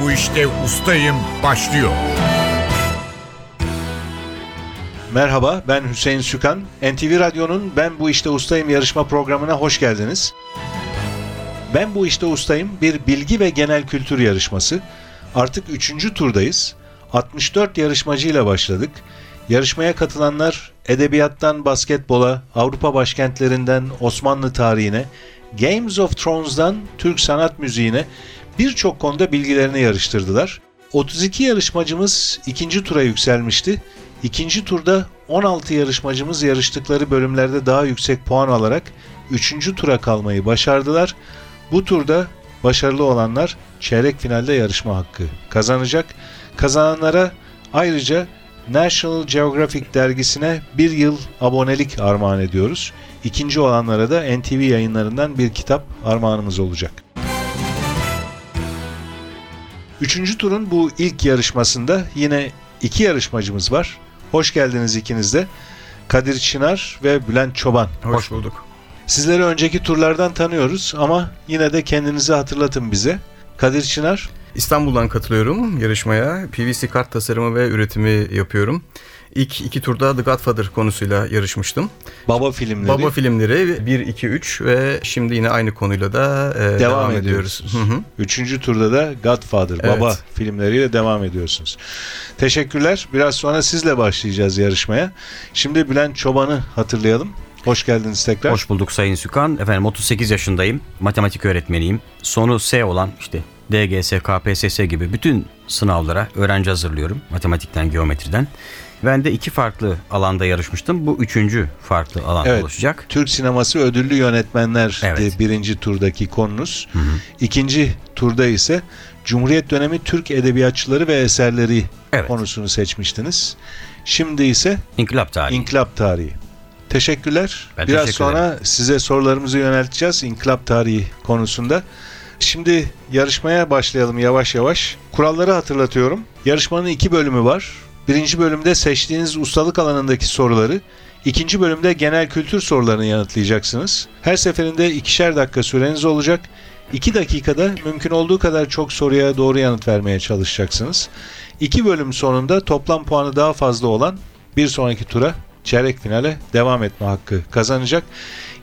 bu işte ustayım başlıyor. Merhaba ben Hüseyin Sükan. NTV Radyo'nun Ben Bu İşte Ustayım yarışma programına hoş geldiniz. Ben Bu İşte Ustayım bir bilgi ve genel kültür yarışması. Artık 3. turdayız. 64 yarışmacıyla başladık. Yarışmaya katılanlar edebiyattan basketbola, Avrupa başkentlerinden Osmanlı tarihine, Games of Thrones'dan Türk sanat müziğine birçok konuda bilgilerini yarıştırdılar. 32 yarışmacımız ikinci tura yükselmişti. İkinci turda 16 yarışmacımız yarıştıkları bölümlerde daha yüksek puan alarak 3. tura kalmayı başardılar. Bu turda başarılı olanlar çeyrek finalde yarışma hakkı kazanacak. Kazananlara ayrıca National Geographic dergisine bir yıl abonelik armağan ediyoruz. İkinci olanlara da NTV yayınlarından bir kitap armağanımız olacak. Üçüncü turun bu ilk yarışmasında yine iki yarışmacımız var. Hoş geldiniz ikiniz de. Kadir Çınar ve Bülent Çoban. Hoş bulduk. Sizleri önceki turlardan tanıyoruz ama yine de kendinizi hatırlatın bize. Kadir Çınar, İstanbul'dan katılıyorum yarışmaya. PVC kart tasarımı ve üretimi yapıyorum. İlk iki turda The Godfather konusuyla yarışmıştım. Baba filmleri. Baba filmleri 1, 2, 3 ve şimdi yine aynı konuyla da e, devam, devam ediyoruz. hı. Üçüncü turda da Godfather, Evet. Baba filmleriyle devam ediyorsunuz. Teşekkürler. Biraz sonra sizle başlayacağız yarışmaya. Şimdi Bülent Çoban'ı hatırlayalım. Hoş geldiniz tekrar. Hoş bulduk Sayın Sükan. Efendim 38 yaşındayım. Matematik öğretmeniyim. Sonu S olan işte DGS, KPSS gibi bütün sınavlara öğrenci hazırlıyorum. Matematikten, geometriden. Ben de iki farklı alanda yarışmıştım. Bu üçüncü farklı alan Evet. oluşacak. Türk sineması ödüllü yönetmenler Evet. birinci turdaki konunuz. İkinci turda ise Cumhuriyet dönemi Türk edebiyatçıları ve eserleri Evet. konusunu seçmiştiniz. Şimdi ise İnkılap tarihi. İnkılap tarihi. Teşekkürler. Ben Biraz teşekkür sonra size sorularımızı yönelteceğiz İnkılap tarihi konusunda. Şimdi yarışmaya başlayalım yavaş yavaş. Kuralları hatırlatıyorum. Yarışmanın iki bölümü var. Birinci bölümde seçtiğiniz ustalık alanındaki soruları, ikinci bölümde genel kültür sorularını yanıtlayacaksınız. Her seferinde ikişer dakika süreniz olacak. İki dakikada mümkün olduğu kadar çok soruya doğru yanıt vermeye çalışacaksınız. İki bölüm sonunda toplam puanı daha fazla olan bir sonraki tura çeyrek finale devam etme hakkı kazanacak.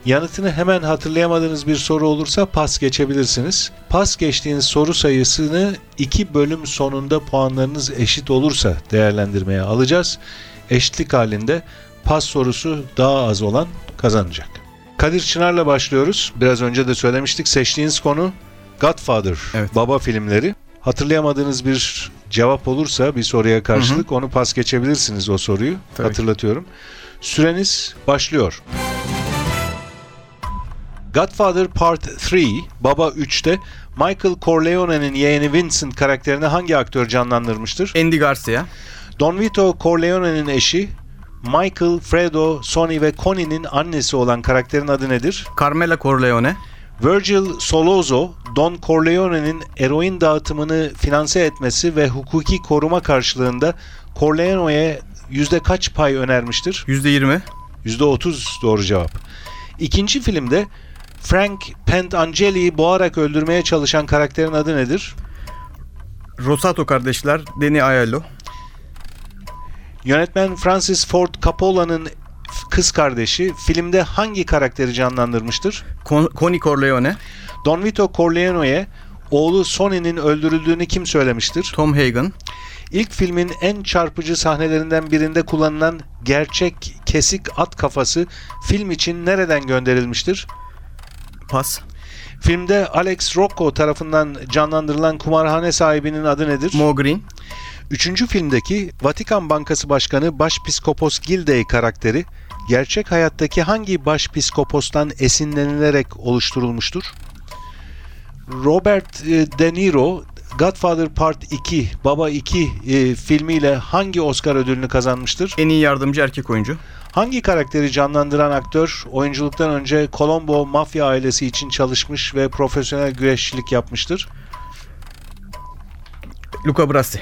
Yanıtını hemen hatırlayamadığınız bir soru olursa pas geçebilirsiniz. Pas geçtiğiniz soru sayısını iki bölüm sonunda puanlarınız eşit olursa değerlendirmeye alacağız. Eşitlik halinde pas sorusu daha az olan kazanacak. Kadir Çınar'la başlıyoruz. Biraz önce de söylemiştik. Seçtiğiniz konu Godfather, Evet. baba filmleri. Hatırlayamadığınız bir cevap olursa bir soruya karşılık onu pas geçebilirsiniz o soruyu. Tabii. Hatırlatıyorum. Süreniz başlıyor. Godfather Part 3, Baba 3'te Michael Corleone'nin yeğeni Vincent karakterini hangi aktör canlandırmıştır? Andy Garcia. Don Vito Corleone'nin eşi, Michael, Fredo, Sonny ve Connie'nin annesi olan karakterin adı nedir? Carmela Corleone. Virgil Solozzo, Don Corleone'nin eroin dağıtımını finanse etmesi ve hukuki koruma karşılığında Corleone'ye yüzde kaç pay önermiştir? %20. Yüzde otuz doğru cevap. İkinci filmde Frank Pentangeli'yi boğarak öldürmeye çalışan karakterin adı nedir? Rosato kardeşler. Danny Aiello. Yönetmen Francis Ford Coppola'nın kız kardeşi filmde hangi karakteri canlandırmıştır? Con- Connie Corleone. Don Vito Corleone'ye oğlu Sonny'nin öldürüldüğünü kim söylemiştir? Tom Hagen. İlk filmin en çarpıcı sahnelerinden birinde kullanılan gerçek kesik at kafası film için nereden gönderilmiştir? Pas. Filmde Alex Rocco tarafından canlandırılan kumarhane sahibinin adı nedir? Mo Green. Üçüncü filmdeki Vatikan Bankası Başkanı Başpiskopos Gildey karakteri gerçek hayattaki hangi başpiskopostan esinlenilerek oluşturulmuştur? Robert e, De Niro Godfather Part 2, Baba 2 e, filmiyle hangi Oscar ödülünü kazanmıştır? En iyi yardımcı erkek oyuncu. Hangi karakteri canlandıran aktör oyunculuktan önce Colombo mafya ailesi için çalışmış ve profesyonel güreşçilik yapmıştır? Luca Brasi.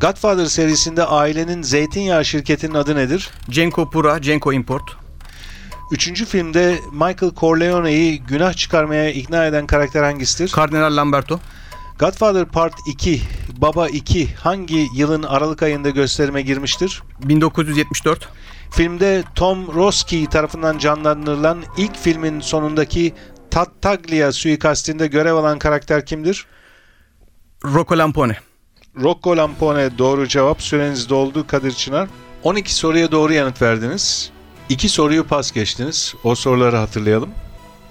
Godfather serisinde ailenin zeytinyağı şirketinin adı nedir? Cenko Pura, Cenko Import. Üçüncü filmde Michael Corleone'yi günah çıkarmaya ikna eden karakter hangisidir? Kardinal Lamberto. Godfather Part 2, Baba 2 hangi yılın Aralık ayında gösterime girmiştir? 1974. Filmde Tom Roski tarafından canlandırılan ilk filmin sonundaki Tattaglia suikastinde görev alan karakter kimdir? Rocco Lampone. Rocco Lampone doğru cevap. Süreniz doldu Kadir Çınar. 12 soruya doğru yanıt verdiniz. 2 soruyu pas geçtiniz. O soruları hatırlayalım.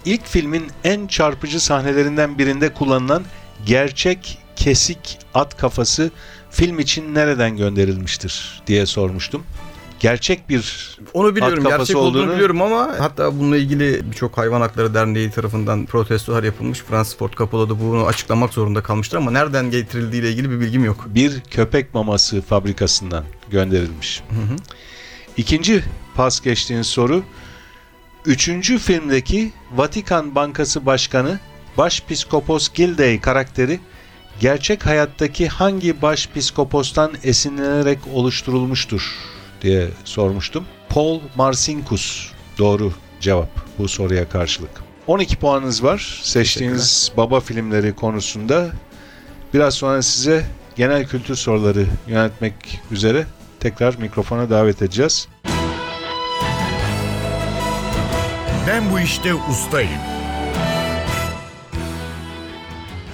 İlk filmin en çarpıcı sahnelerinden birinde kullanılan gerçek kesik at kafası film için nereden gönderilmiştir diye sormuştum. Gerçek bir Onu biliyorum. At Gerçek olduğunu olduğunu- biliyorum ama hatta bununla ilgili birçok hayvan hakları derneği tarafından protestolar yapılmış. Fransız Ford Coppola da bunu açıklamak zorunda kalmıştır ama nereden getirildiği ile ilgili bir bilgim yok. bir köpek maması fabrikasından gönderilmiş. İkinci pas geçtiğiniz soru. Üçüncü filmdeki Vatikan Bankası Başkanı Başpiskopos Gildey karakteri gerçek hayattaki hangi başpiskopostan esinlenerek oluşturulmuştur diye sormuştum. Paul Marcinkus doğru cevap bu soruya karşılık. 12 puanınız var seçtiğiniz baba filmleri konusunda. Biraz sonra size genel kültür soruları yönetmek üzere tekrar mikrofona davet edeceğiz. Ben bu işte ustayım.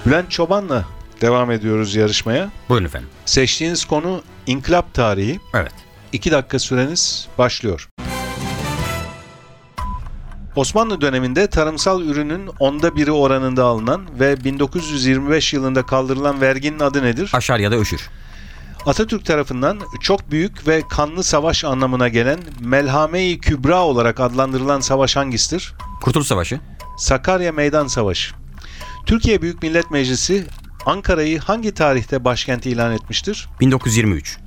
Bülent Çoban'la devam ediyoruz yarışmaya. Buyurun efendim. Seçtiğiniz konu inkılap tarihi. Evet. 2 dakika süreniz başlıyor. Osmanlı döneminde tarımsal ürünün onda biri oranında alınan ve 1925 yılında kaldırılan verginin adı nedir? Aşar ya da öşür. Atatürk tarafından çok büyük ve kanlı savaş anlamına gelen Melhame-i Kübra olarak adlandırılan savaş hangisidir? Kurtuluş Savaşı. Sakarya Meydan Savaşı. Türkiye Büyük Millet Meclisi Ankara'yı hangi tarihte başkent ilan etmiştir? 1923.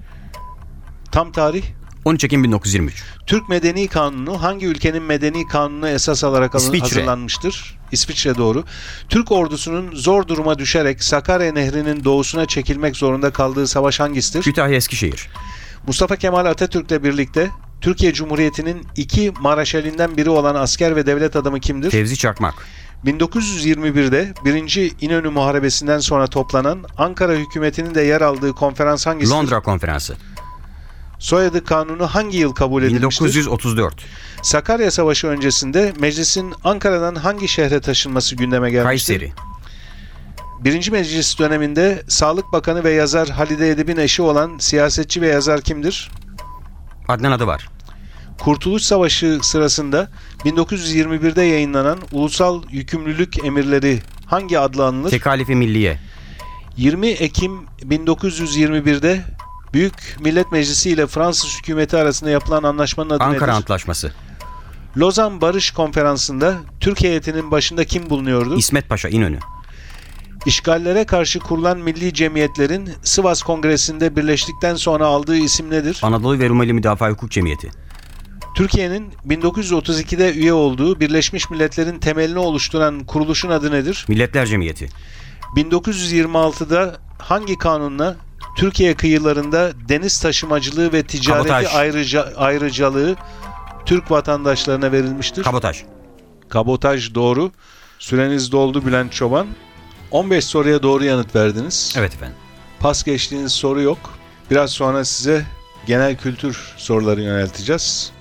Tam tarih 13 Ekim 1923. Türk Medeni Kanunu hangi ülkenin medeni kanunu esas alarak İsviçre. hazırlanmıştır? İsviçre doğru. Türk ordusunun zor duruma düşerek Sakarya Nehri'nin doğusuna çekilmek zorunda kaldığı savaş hangisidir? Kütahya Eskişehir. Mustafa Kemal Atatürk'le birlikte Türkiye Cumhuriyeti'nin iki Maraşalinden biri olan asker ve devlet adamı kimdir? Fevzi Çakmak. 1921'de 1. İnönü Muharebesi'nden sonra toplanan Ankara hükümetinin de yer aldığı konferans hangisidir? Londra Konferansı. Soyadı kanunu hangi yıl kabul edilmiştir? 1934. Sakarya Savaşı öncesinde meclisin Ankara'dan hangi şehre taşınması gündeme gelmiştir? Kayseri. Birinci meclis döneminde Sağlık Bakanı ve yazar Halide Edip'in eşi olan siyasetçi ve yazar kimdir? Adnan adı var. Kurtuluş Savaşı sırasında 1921'de yayınlanan Ulusal Yükümlülük Emirleri hangi adla anılır? Tekalifi Milliye. 20 Ekim 1921'de Büyük Millet Meclisi ile Fransız hükümeti arasında yapılan anlaşmanın adı Ankara nedir? Antlaşması. Lozan Barış Konferansı'nda Türk heyetinin başında kim bulunuyordu? İsmet Paşa İnönü. İşgallere karşı kurulan milli cemiyetlerin Sivas Kongresi'nde birleştikten sonra aldığı isim nedir? Anadolu ve Rumeli Müdafaa Hukuk Cemiyeti. Türkiye'nin 1932'de üye olduğu Birleşmiş Milletler'in temelini oluşturan kuruluşun adı nedir? Milletler Cemiyeti. 1926'da hangi kanunla Türkiye kıyılarında deniz taşımacılığı ve ticareti Kabotaj. ayrıca, ayrıcalığı Türk vatandaşlarına verilmiştir? Kabotaj. Kabotaj doğru. Süreniz doldu Bülent Çoban. 15 soruya doğru yanıt verdiniz. Evet efendim. Pas geçtiğiniz soru yok. Biraz sonra size genel kültür soruları yönelteceğiz.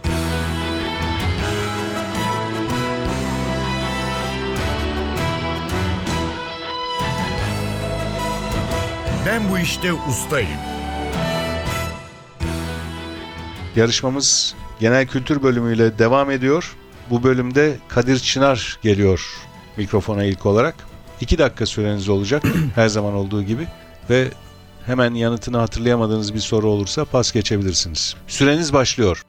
Ben bu işte ustayım. Yarışmamız genel kültür bölümüyle devam ediyor. Bu bölümde Kadir Çınar geliyor mikrofona ilk olarak. 2 dakika süreniz olacak her zaman olduğu gibi ve hemen yanıtını hatırlayamadığınız bir soru olursa pas geçebilirsiniz. Süreniz başlıyor.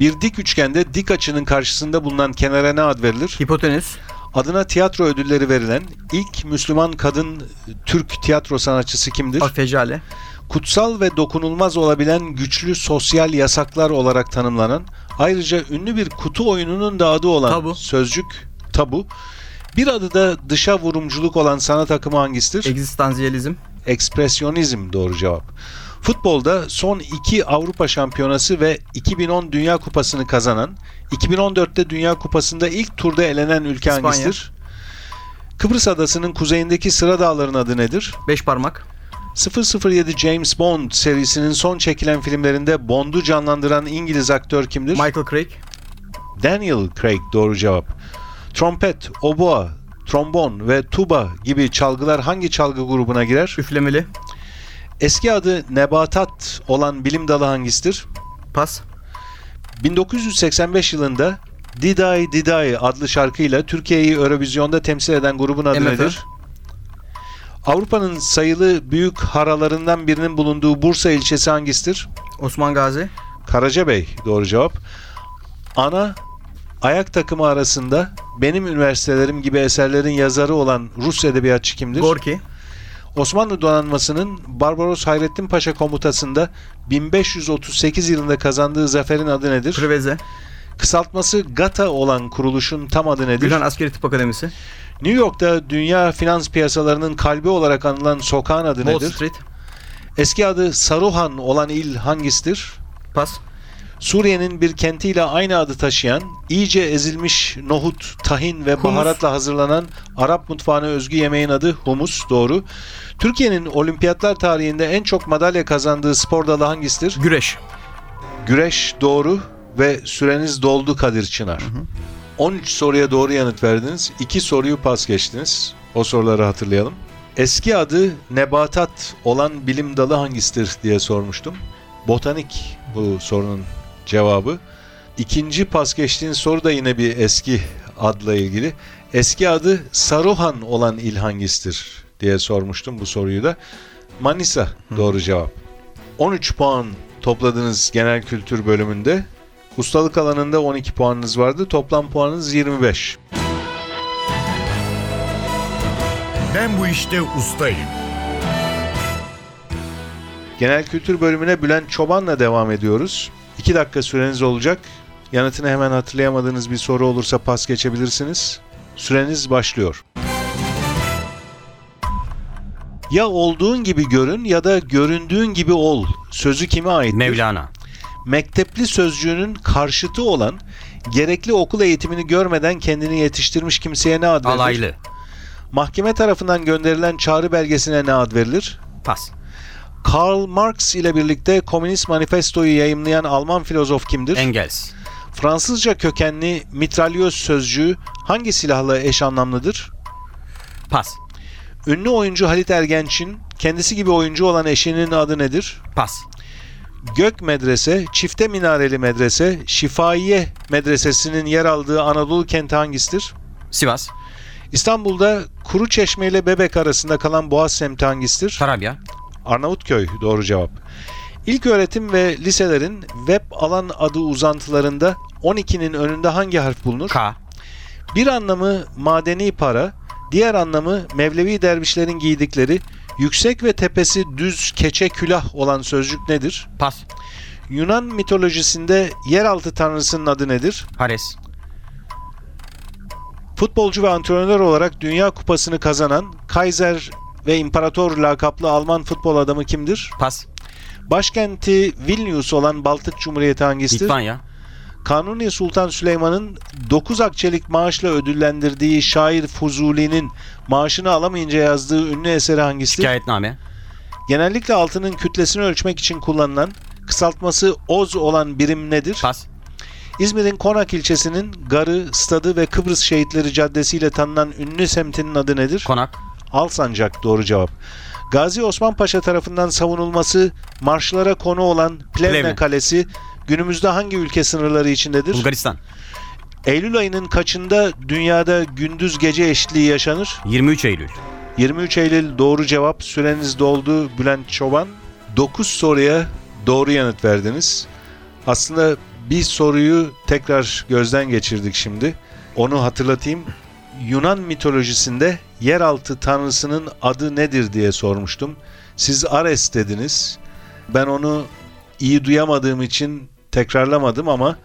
Bir dik üçgende dik açının karşısında bulunan kenara ne ad verilir? Hipotenüs. Adına tiyatro ödülleri verilen ilk Müslüman kadın Türk tiyatro sanatçısı kimdir? Afecale. kutsal ve dokunulmaz olabilen güçlü sosyal yasaklar olarak tanımlanan, ayrıca ünlü bir kutu oyununun da adı olan Tabu. sözcük tabu. Bir adı da dışa vurumculuk olan sanat akımı hangisidir? Egzistansiyelizm. Ekspresyonizm doğru cevap. Futbolda son iki Avrupa Şampiyonası ve 2010 Dünya Kupası'nı kazanan, 2014'te Dünya Kupası'nda ilk turda elenen ülke İspanya. hangisidir? Kıbrıs adasının kuzeyindeki Sıra Dağların adı nedir? Beş parmak. 007 James Bond serisinin son çekilen filmlerinde Bond'u canlandıran İngiliz aktör kimdir? Michael Craig. Daniel Craig doğru cevap. Trompet, oboa, trombon ve tuba gibi çalgılar hangi çalgı grubuna girer? Üflemeli. Eski adı nebatat olan bilim dalı hangisidir? Pas. 1985 yılında Diday Diday adlı şarkıyla Türkiye'yi Eurovizyon'da temsil eden grubun adı MFÖ. nedir? Avrupa'nın sayılı büyük haralarından birinin bulunduğu Bursa ilçesi hangisidir? Osman Gazi. Karacabey doğru cevap. Ana ayak takımı arasında benim üniversitelerim gibi eserlerin yazarı olan Rus edebiyatçı kimdir? Gorki. Osmanlı donanmasının Barbaros Hayrettin Paşa komutasında 1538 yılında kazandığı zaferin adı nedir? Priveze. Kısaltması GATA olan kuruluşun tam adı nedir? Gülhan Askeri Tıp Akademisi. New York'ta dünya finans piyasalarının kalbi olarak anılan sokağın adı Wall nedir? Street. Eski adı Saruhan olan il hangisidir? Pas. Suriye'nin bir kentiyle aynı adı taşıyan, iyice ezilmiş nohut, tahin ve baharatla hazırlanan Arap mutfağına özgü yemeğin adı humus, doğru. Türkiye'nin olimpiyatlar tarihinde en çok madalya kazandığı spor dalı hangisidir? Güreş. Güreş, doğru ve süreniz doldu Kadir Çınar. 13 soruya doğru yanıt verdiniz. 2 soruyu pas geçtiniz. O soruları hatırlayalım. Eski adı nebatat olan bilim dalı hangisidir diye sormuştum. Botanik bu sorunun cevabı. İkinci pas geçtiğin soru da yine bir eski adla ilgili. Eski adı Saruhan olan il hangisidir diye sormuştum bu soruyu da. Manisa doğru cevap. 13 puan topladınız genel kültür bölümünde. Ustalık alanında 12 puanınız vardı. Toplam puanınız 25. Ben bu işte ustayım. Genel kültür bölümüne Bülent Çoban'la devam ediyoruz. 2 dakika süreniz olacak. Yanıtını hemen hatırlayamadığınız bir soru olursa pas geçebilirsiniz. Süreniz başlıyor. Ya olduğun gibi görün ya da göründüğün gibi ol. Sözü kime aittir? Mevlana. mektepli sözcüğünün karşıtı olan gerekli okul eğitimini görmeden kendini yetiştirmiş kimseye ne ad verilir? Alaylı. Mahkeme tarafından gönderilen çağrı belgesine ne ad verilir? Pas. Karl Marx ile birlikte Komünist Manifesto'yu yayımlayan Alman filozof kimdir? Engels. Fransızca kökenli mitralyöz sözcüğü hangi silahla eş anlamlıdır? Pas. Ünlü oyuncu Halit Ergenç'in kendisi gibi oyuncu olan eşinin adı nedir? Pas. Gök Medrese, Çifte Minareli Medrese, Şifaiye Medresesi'nin yer aldığı Anadolu kenti hangisidir? Sivas. İstanbul'da Kuruçeşme ile Bebek arasında kalan Boğaz semti hangisidir? Tarabya. Arnavutköy doğru cevap. İlk öğretim ve liselerin web alan adı uzantılarında 12'nin önünde hangi harf bulunur? K. Bir anlamı madeni para, diğer anlamı Mevlevi dervişlerin giydikleri yüksek ve tepesi düz keçe külah olan sözcük nedir? Pas. Yunan mitolojisinde yeraltı tanrısının adı nedir? Hares. Futbolcu ve antrenör olarak Dünya Kupası'nı kazanan Kaiser ve İmparator lakaplı Alman futbol adamı kimdir? Pas. Başkenti Vilnius olan Baltık Cumhuriyeti hangisidir? Litvanya. Kanuni Sultan Süleyman'ın 9 akçelik maaşla ödüllendirdiği şair Fuzuli'nin maaşını alamayınca yazdığı ünlü eseri hangisidir? Şikayetname. Genellikle altının kütlesini ölçmek için kullanılan kısaltması oz olan birim nedir? Pas. İzmir'in Konak ilçesinin Garı, Stadı ve Kıbrıs Şehitleri Caddesi ile tanınan ünlü semtinin adı nedir? Konak. Alsancak doğru cevap. Gazi Osman Paşa tarafından savunulması marşlara konu olan Plevne, Plevne. Kalesi günümüzde hangi ülke sınırları içindedir? Bulgaristan. Eylül ayının kaçında dünyada gündüz gece eşitliği yaşanır? 23 Eylül. 23 Eylül doğru cevap. Süreniz doldu Bülent Çoban. 9 soruya doğru yanıt verdiniz. Aslında bir soruyu tekrar gözden geçirdik şimdi. Onu hatırlatayım. Yunan mitolojisinde yeraltı tanrısının adı nedir diye sormuştum. Siz Ares dediniz. Ben onu iyi duyamadığım için tekrarlamadım ama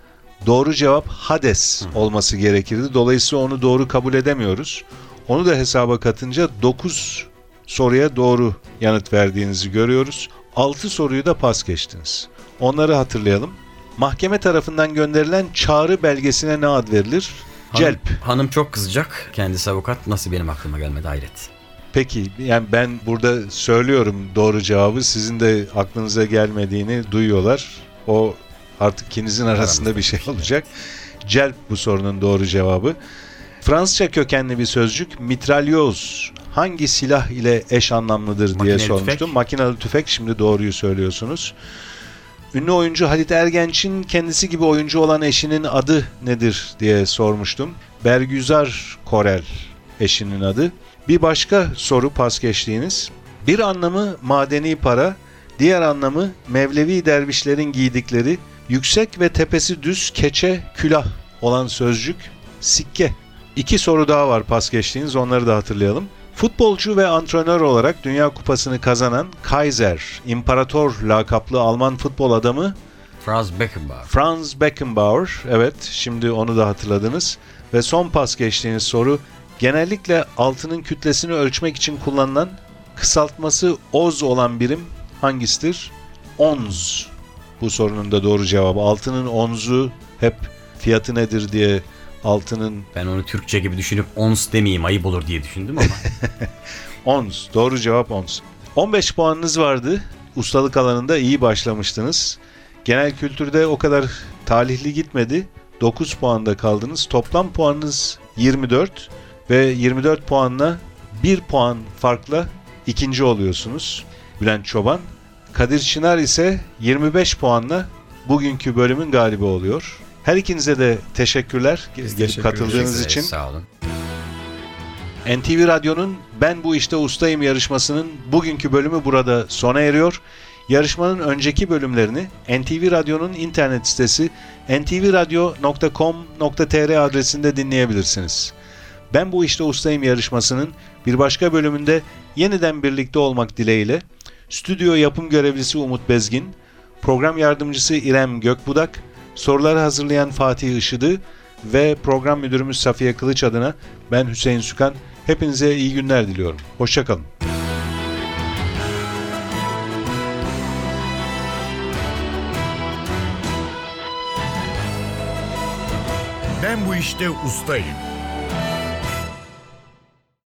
doğru cevap Hades olması gerekirdi. Dolayısıyla onu doğru kabul edemiyoruz. Onu da hesaba katınca 9 soruya doğru yanıt verdiğinizi görüyoruz. 6 soruyu da pas geçtiniz. Onları hatırlayalım. Mahkeme tarafından gönderilen çağrı belgesine ne ad verilir? Celp. Hanım çok kızacak. Kendisi avukat. Nasıl benim aklıma gelmedi hayret. Peki yani ben burada söylüyorum doğru cevabı sizin de aklınıza gelmediğini duyuyorlar. O artık ikinizin arasında bir şey olacak. Celp bu sorunun doğru cevabı. Fransızca kökenli bir sözcük mitralyoz hangi silah ile eş anlamlıdır diye Makineli sormuştum. tüfek. Makinalı tüfek şimdi doğruyu söylüyorsunuz. Ünlü oyuncu Halit Ergenç'in kendisi gibi oyuncu olan eşinin adı nedir diye sormuştum. Bergüzar Korel eşinin adı. Bir başka soru pas geçtiğiniz. Bir anlamı madeni para, diğer anlamı Mevlevi dervişlerin giydikleri yüksek ve tepesi düz keçe külah olan sözcük sikke. İki soru daha var pas geçtiğiniz onları da hatırlayalım. Futbolcu ve antrenör olarak Dünya Kupası'nı kazanan Kaiser, İmparator lakaplı Alman futbol adamı Franz Beckenbauer. Franz Beckenbauer. Evet, şimdi onu da hatırladınız. Ve son pas geçtiğiniz soru genellikle altının kütlesini ölçmek için kullanılan kısaltması oz olan birim hangisidir? Ons. Bu sorunun da doğru cevabı. Altının onzu hep fiyatı nedir diye altının Ben onu Türkçe gibi düşünüp ons demeyeyim ayıp olur diye düşündüm ama. Ons. Doğru cevap ons. 15 puanınız vardı. Ustalık alanında iyi başlamıştınız. Genel kültürde o kadar talihli gitmedi. 9 puanda kaldınız. Toplam puanınız 24 ve 24 puanla 1 puan farkla ikinci oluyorsunuz. Bülent Çoban. Kadir Çınar ise 25 puanla bugünkü bölümün galibi oluyor. Her ikinize de teşekkürler gelip teşekkür katıldığınız için. Sağ olun. NTV Radyo'nun Ben Bu İşte Ustayım yarışmasının bugünkü bölümü burada sona eriyor. Yarışmanın önceki bölümlerini NTV Radyo'nun internet sitesi ntvradio.com.tr adresinde dinleyebilirsiniz. Ben Bu İşte Ustayım yarışmasının bir başka bölümünde yeniden birlikte olmak dileğiyle stüdyo yapım görevlisi Umut Bezgin, program yardımcısı İrem Gökbudak, soruları hazırlayan Fatih Işıdı ve program müdürümüz Safiye Kılıç adına ben Hüseyin Sükan. Hepinize iyi günler diliyorum. Hoşçakalın. Ben bu işte ustayım.